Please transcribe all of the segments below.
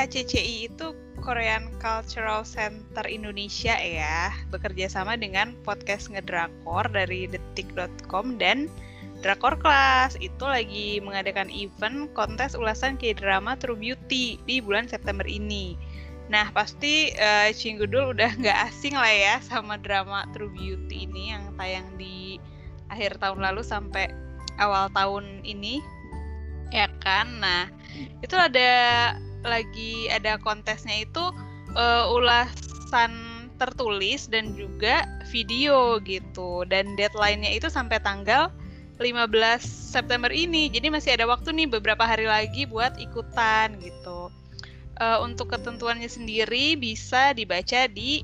KCCI itu Korean Cultural Center Indonesia ya, bekerja sama dengan podcast ngedrakor dari detik.com dan Drakor Class itu lagi mengadakan event kontes ulasan K-drama True Beauty di bulan September ini. Nah, pasti uh, Cinggudul udah nggak asing lah ya sama drama True Beauty ini yang tayang di akhir tahun lalu sampai awal tahun ini. Ya kan? Nah, itu ada lagi ada kontesnya itu uh, ulasan tertulis dan juga video gitu. Dan deadline-nya itu sampai tanggal 15 September ini. Jadi masih ada waktu nih beberapa hari lagi buat ikutan gitu. Uh, untuk ketentuannya sendiri bisa dibaca di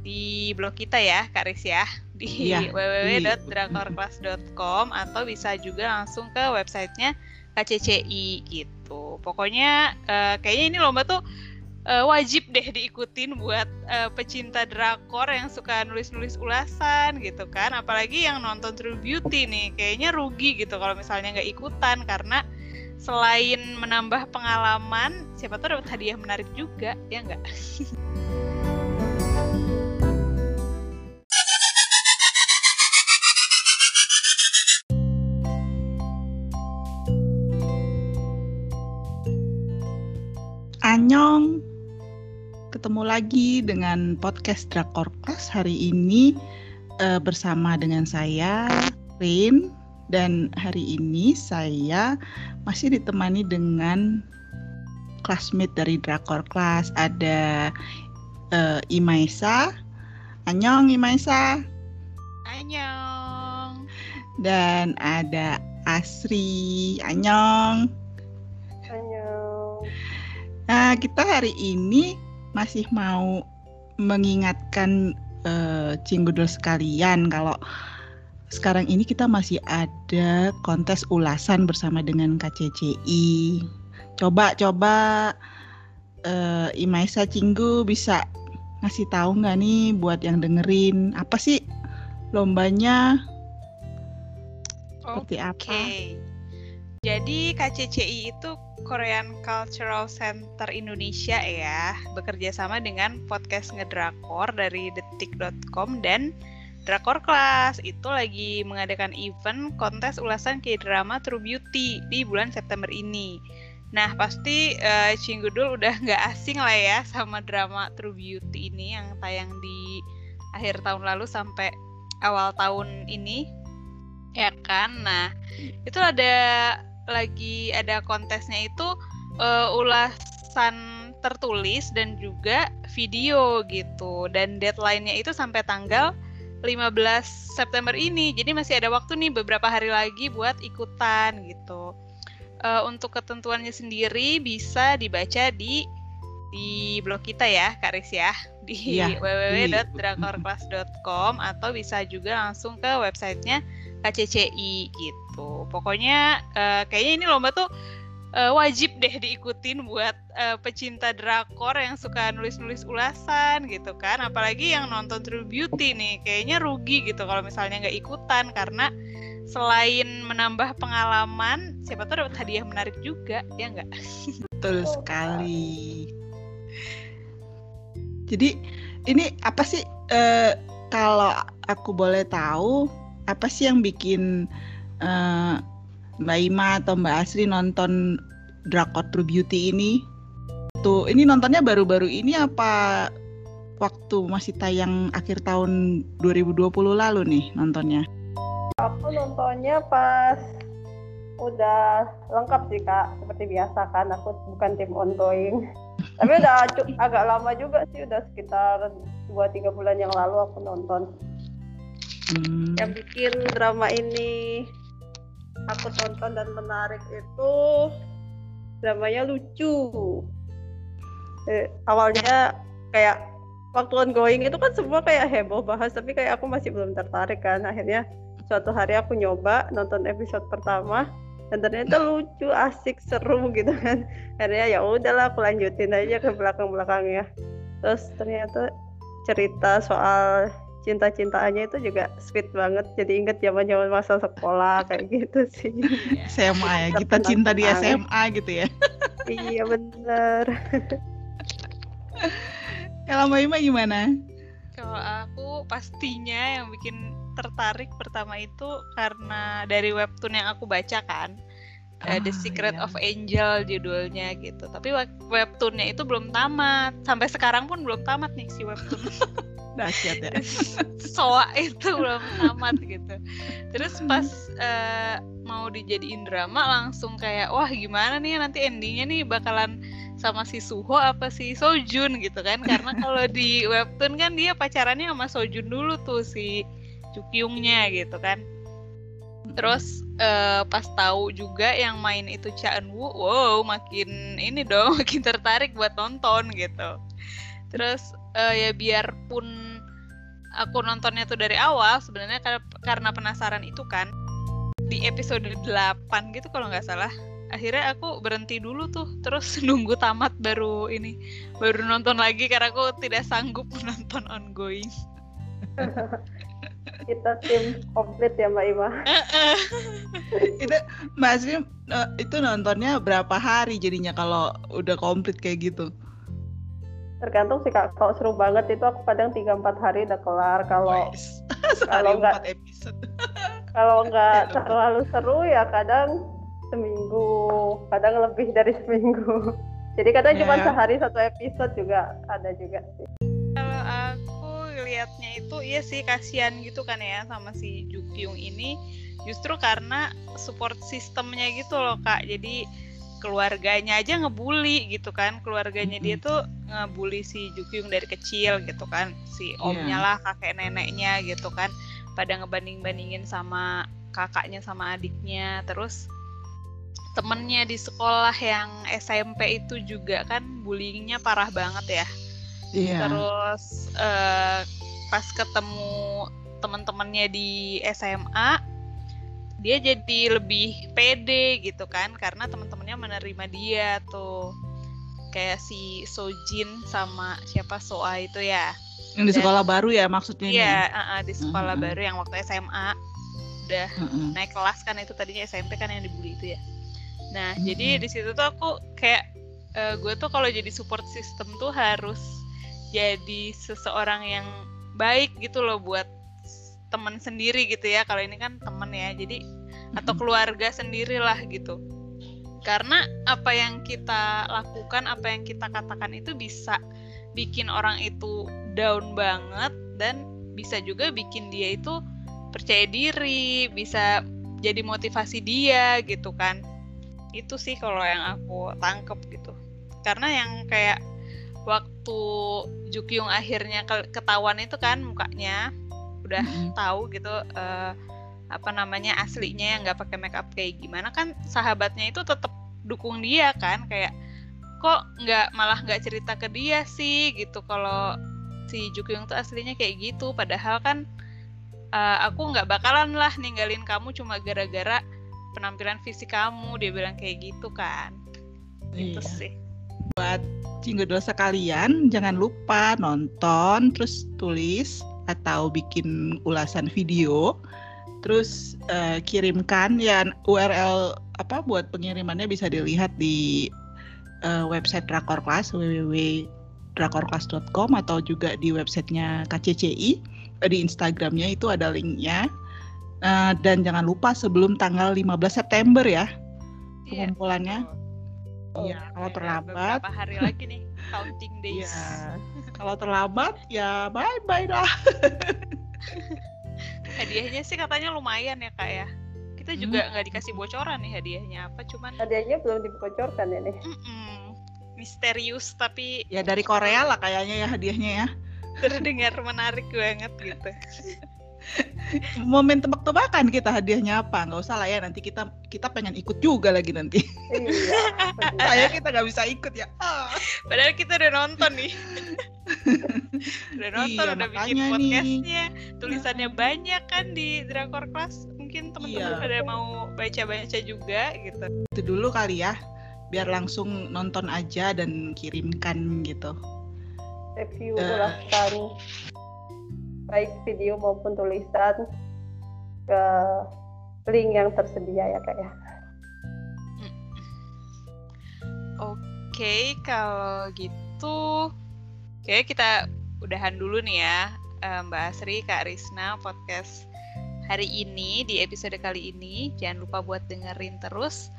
di blog kita ya, Kak Riz ya, di ya, www.drakorclass.com atau bisa juga langsung ke websitenya KCCI gitu. Pokoknya uh, kayaknya ini lomba tuh uh, wajib deh diikutin buat uh, pecinta drakor yang suka nulis-nulis ulasan gitu kan. Apalagi yang nonton True Beauty nih kayaknya rugi gitu kalau misalnya nggak ikutan. Karena selain menambah pengalaman siapa tahu dapat hadiah menarik juga ya nggak Anyong ketemu lagi dengan podcast Drakor Class hari ini uh, bersama dengan saya Rin. Dan hari ini saya masih ditemani dengan classmate dari Drakor Class ada uh, Imaisa. Anyong Imaisa. Anyong. Dan ada Asri. Anyong Nah, kita hari ini masih mau mengingatkan uh, Cinggudul sekalian kalau sekarang ini kita masih ada kontes ulasan bersama dengan KCCI. Coba coba uh, Imaisa Cinggu bisa ngasih tahu nggak nih buat yang dengerin apa sih lombanya? Seperti apa? Jadi KCCI itu Korean Cultural Center Indonesia ya, bekerja sama dengan podcast ngedrakor dari detik.com dan Drakor Class itu lagi mengadakan event kontes ulasan K-drama True Beauty di bulan September ini. Nah, pasti uh, Cinggudul udah nggak asing lah ya sama drama True Beauty ini yang tayang di akhir tahun lalu sampai awal tahun ini. Kan? Nah, itu ada lagi ada kontesnya itu uh, ulasan tertulis dan juga video gitu. Dan deadline-nya itu sampai tanggal 15 September ini. Jadi masih ada waktu nih beberapa hari lagi buat ikutan gitu. Uh, untuk ketentuannya sendiri bisa dibaca di di blog kita ya Kak Riz ya di ya, www.drakorclass.com atau bisa juga langsung ke websitenya KCCI gitu. Pokoknya uh, kayaknya ini lomba tuh uh, wajib deh diikutin buat uh, pecinta drakor yang suka nulis-nulis ulasan gitu kan. Apalagi yang nonton True Beauty nih, kayaknya rugi gitu kalau misalnya nggak ikutan karena selain menambah pengalaman, siapa tahu dapat hadiah menarik juga, ya nggak? Betul sekali. Jadi ini apa sih uh, kalau aku boleh tahu apa sih yang bikin uh, Mbak Ima atau Mbak Asri nonton Drakor True Beauty ini? Tuh, ini nontonnya baru-baru ini apa waktu masih tayang akhir tahun 2020 lalu nih nontonnya? Aku nontonnya pas udah lengkap sih kak, seperti biasa kan. Aku bukan tim ongoing. Tapi udah agak lama juga sih, udah sekitar 2-3 bulan yang lalu aku nonton hmm. yang bikin drama ini aku tonton dan menarik itu dramanya lucu. Eh, awalnya kayak waktu ongoing itu kan semua kayak heboh bahas tapi kayak aku masih belum tertarik kan. Akhirnya suatu hari aku nyoba nonton episode pertama dan ternyata lucu asik seru gitu kan. Akhirnya ya udahlah aku lanjutin aja ke belakang belakangnya terus ternyata cerita soal cinta-cintaannya itu juga sweet banget. Jadi inget zaman-zaman masa sekolah kayak gitu sih. SMA ya, kita cinta di SMA gitu ya. iya bener. Kalau Mbak Ima gimana? Kalau aku pastinya yang bikin tertarik pertama itu karena dari webtoon yang aku baca kan. Uh, The Secret iya. of Angel judulnya gitu. Tapi web- webtoonnya itu belum tamat. Sampai sekarang pun belum tamat nih si webtoon. Dahsyat ya. Soa itu belum tamat gitu. Terus pas eh, mau dijadiin drama langsung kayak wah gimana nih nanti endingnya nih bakalan sama si Suho apa si Sojun gitu kan? Karena kalau di webtoon kan dia pacarannya sama Sojun dulu tuh si Jukyungnya gitu kan. Terus eh, pas tahu juga yang main itu Cha Eun Woo, wow makin ini dong, makin tertarik buat nonton gitu. Terus eh, ya biarpun aku nontonnya tuh dari awal sebenarnya kar- karena penasaran itu kan di episode 8 gitu kalau nggak salah akhirnya aku berhenti dulu tuh terus nunggu tamat baru ini baru nonton lagi karena aku tidak sanggup menonton ongoing Kita tim komplit ya Mbak Ima. itu Mbak Asri eh, itu nontonnya berapa hari jadinya kalau udah komplit kayak gitu? Tergantung sih kak. Kalau seru banget itu aku kadang 3-4 hari udah kelar. Kalau kalau nggak- empat kalau nggak terlalu seru ya kadang seminggu, kadang lebih dari seminggu. Jadi kadang Ya. cuma sehari satu episode juga ada juga sih. kalau aku lihatnya itu iya sih kasihan gitu kan ya sama si Jukyung ini justru karena support sistemnya gitu loh kak jadi keluarganya aja ngebully gitu kan keluarganya dia tuh ngebully si Jukyung dari kecil gitu kan. Si Iya. omnya lah kakek neneknya gitu kan. Pada ngebanding bandingin sama kakaknya sama adiknya. Terus temennya di sekolah yang SMP itu juga kan bullyingnya parah banget ya. Iya. terus eh, pas ketemu teman-temannya di SMA dia jadi lebih pede gitu kan. Karena teman-temannya menerima dia tuh kayak si Sojin sama siapa Soa itu ya Yang di dan- sekolah baru ya maksudnya iya eh, eh, di sekolah Mhm. baru yang waktu SMA udah Heeh. naik kelas kan itu tadinya SMP kan yang dibully itu ya. Nah, Mm-mm. jadi di situ tuh aku kayak eh, gue tuh kalau jadi support system tuh harus jadi seseorang yang baik gitu loh buat teman sendiri gitu ya. Kalau ini kan temen ya. Jadi atau keluarga sendirilah gitu. Karena apa yang kita lakukan, apa yang kita katakan itu bisa bikin orang itu down banget dan bisa juga bikin dia itu percaya diri, bisa jadi motivasi dia gitu kan. Itu sih kalau yang aku tangkep gitu. Karena yang kayak waktu Jukyung akhirnya ke- ketahuan itu kan mukanya udah Mm-mm. tahu gitu eh, apa namanya aslinya yang nggak pakai make up kayak gimana kan sahabatnya itu tetap dukung dia kan kayak kok nggak malah nggak cerita ke dia sih? gitu. Kalau si Jukyung tuh aslinya kayak gitu. Padahal kan eh, aku nggak bakalan lah ninggalin kamu cuma gara-gara penampilan fisik kamu. Dia bilang kayak gitu kan. Itu Iya. sih. Cinggo dosa kalian jangan lupa nonton terus tulis atau bikin ulasan video terus eh, kirimkan ya URL apa buat pengirimannya bisa dilihat di eh, website Drakor Class www.drakorclass.com atau juga di websitenya KCCI Eh, di Instagramnya itu ada linknya Eh, dan jangan lupa sebelum tanggal 15 September ya Iya. pengumpulannya Oh, Iya, kalau terlambat beberapa hari lagi nih counting days Iya. Kalau terlambat ya bye bye dah. hadiahnya sih katanya lumayan ya kak ya kita Hmm. juga nggak dikasih bocoran nih hadiahnya apa cuman Hadiahnya belum dibocorkan ya nih. mm-mm, misterius tapi Ya dari Korea lah kayaknya ya hadiahnya ya. terdengar menarik banget gitu Momen tebak-tebakan kita hadiahnya apa? Nggak usah lah ya nanti kita kita pengen ikut juga lagi nanti. Iya. Kayak kita nggak bisa ikut ya. Ah. padahal kita udah nonton nih udah nonton Iya, udah bikin nih. podcastnya tulisannya banyak kan di Drakor Class mungkin teman-teman Iya. pada mau baca-baca juga gitu Itu dulu kali ya. Biar langsung nonton aja dan kirimkan gitu. Review Eh. ulasan. baik video maupun tulisan ke link yang tersedia ya kak ya. Oke, kalau gitu, oke kita udahan dulu nih ya, eh, Mbak Asri, Kak Risna, podcast hari ini di episode kali ini. Jangan lupa buat dengerin terus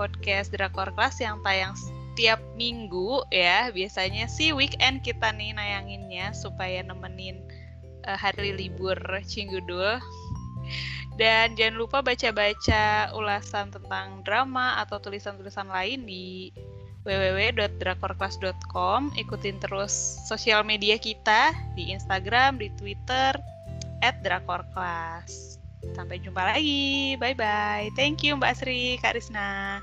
podcast Drakor Class yang tayang setiap minggu ya. Biasanya sih weekend kita nih nayanginnya supaya nemenin uh, hari libur Cinggudul. Dan jangan lupa baca-baca ulasan tentang drama atau tulisan-tulisan lain di www.drakorclass.com. Ikutin terus sosial media kita di Instagram, di Twitter, at Drakorclass. Sampai jumpa lagi. Bye-bye. Thank you Mbak Sri, Kak Risna.